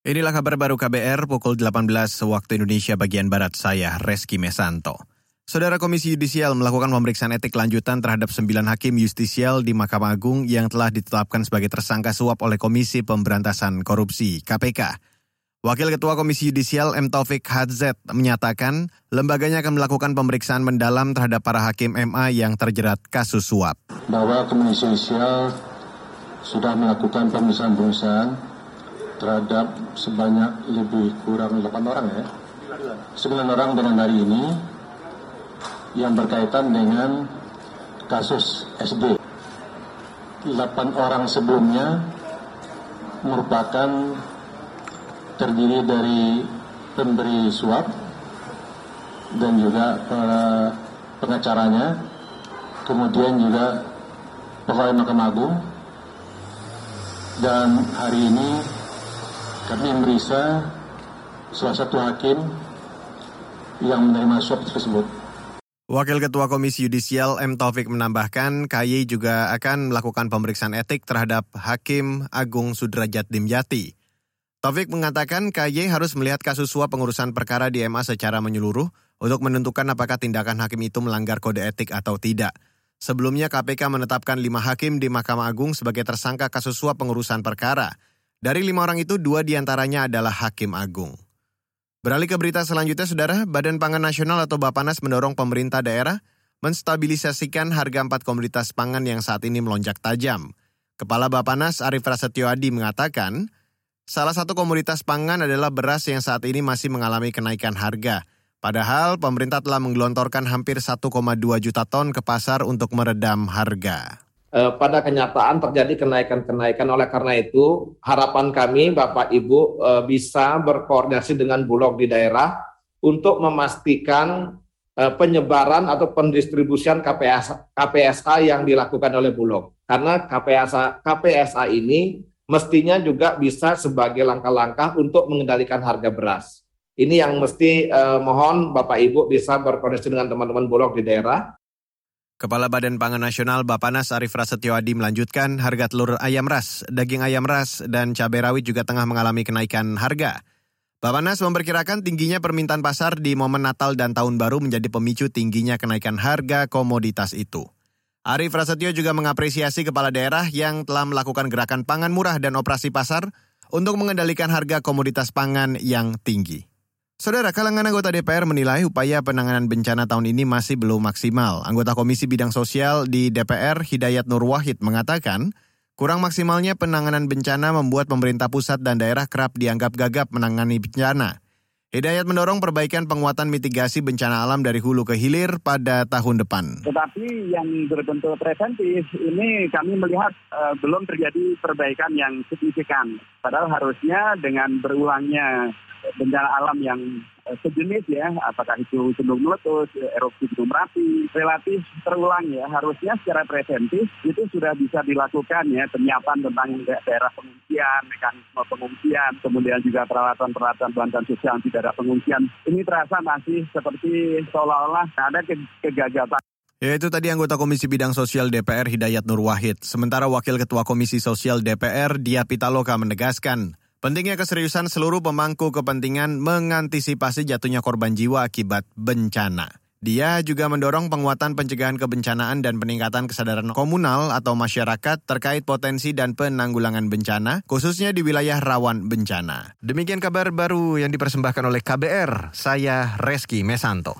Inilah kabar baru KBR pukul 18 waktu Indonesia bagian Barat saya, Reski Mesanto. Saudara Komisi Yudisial melakukan pemeriksaan etik lanjutan terhadap sembilan hakim justisial di Mahkamah Agung yang telah ditetapkan sebagai tersangka suap oleh Komisi Pemberantasan Korupsi KPK. Wakil Ketua Komisi Yudisial M. Taufik Hadzet menyatakan lembaganya akan melakukan pemeriksaan mendalam terhadap para hakim MA yang terjerat kasus suap. Bahwa Komisi Yudisial sudah melakukan pemeriksaan-pemeriksaan terhadap sebanyak lebih kurang 8 orang ya. 9 orang dengan hari ini yang berkaitan dengan kasus SD. 8 orang sebelumnya merupakan terdiri dari pemberi suap dan juga pengacaranya, kemudian juga pegawai Mahkamah Agung, dan hari ini kami merisa salah satu hakim yang menerima suap tersebut. Wakil Ketua Komisi Yudisial M. Taufik menambahkan, KY juga akan melakukan pemeriksaan etik terhadap Hakim Agung Sudrajat Dimyati. Taufik mengatakan KY harus melihat kasus suap pengurusan perkara di MA secara menyeluruh untuk menentukan apakah tindakan hakim itu melanggar kode etik atau tidak. Sebelumnya KPK menetapkan lima hakim di Mahkamah Agung sebagai tersangka kasus suap pengurusan perkara. Dari lima orang itu, dua di antaranya adalah Hakim Agung. Beralih ke berita selanjutnya, Saudara, Badan Pangan Nasional atau Bapanas mendorong pemerintah daerah menstabilisasikan harga empat komoditas pangan yang saat ini melonjak tajam. Kepala Bapanas Arif Prasetyo Adi mengatakan, salah satu komoditas pangan adalah beras yang saat ini masih mengalami kenaikan harga. Padahal pemerintah telah menggelontorkan hampir 1,2 juta ton ke pasar untuk meredam harga. Eh, pada kenyataan terjadi kenaikan-kenaikan. Oleh karena itu, harapan kami Bapak Ibu eh, bisa berkoordinasi dengan Bulog di daerah untuk memastikan eh, penyebaran atau pendistribusian KPSA, KPSA yang dilakukan oleh Bulog. Karena KPSA, KPSA ini mestinya juga bisa sebagai langkah-langkah untuk mengendalikan harga beras. Ini yang mesti eh, mohon Bapak Ibu bisa berkoordinasi dengan teman-teman Bulog di daerah Kepala Badan Pangan Nasional Bapanas Arif Prasetyo Adi melanjutkan harga telur ayam ras, daging ayam ras, dan cabai rawit juga tengah mengalami kenaikan harga. Bapanas memperkirakan tingginya permintaan pasar di momen Natal dan Tahun Baru menjadi pemicu tingginya kenaikan harga komoditas itu. Arif Prasetyo juga mengapresiasi kepala daerah yang telah melakukan gerakan pangan murah dan operasi pasar untuk mengendalikan harga komoditas pangan yang tinggi. Saudara, kalangan anggota DPR menilai upaya penanganan bencana tahun ini masih belum maksimal. Anggota Komisi Bidang Sosial di DPR, Hidayat Nur Wahid, mengatakan, kurang maksimalnya penanganan bencana membuat pemerintah pusat dan daerah kerap dianggap gagap menangani bencana. Hidayat mendorong perbaikan penguatan mitigasi bencana alam dari hulu ke hilir pada tahun depan. Tetapi yang berbentuk preventif ini kami melihat uh, belum terjadi perbaikan yang signifikan. Padahal harusnya dengan berulangnya bencana alam yang sejenis ya, apakah itu gunung meletus, erupsi gunung merapi, relatif terulang ya. Harusnya secara preventif itu sudah bisa dilakukan ya penyiapan tentang daerah pengungsian, mekanisme pengungsian, kemudian juga peralatan-peralatan bantuan sosial tidak ada pengungsian. Ini terasa masih seperti seolah-olah ada kegagapan. Ya itu tadi anggota Komisi Bidang Sosial DPR Hidayat Nur Wahid. Sementara Wakil Ketua Komisi Sosial DPR Dia Pitaloka menegaskan, Pentingnya keseriusan seluruh pemangku kepentingan mengantisipasi jatuhnya korban jiwa akibat bencana. Dia juga mendorong penguatan pencegahan kebencanaan dan peningkatan kesadaran komunal atau masyarakat terkait potensi dan penanggulangan bencana, khususnya di wilayah rawan bencana. Demikian kabar baru yang dipersembahkan oleh KBR, saya Reski Mesanto.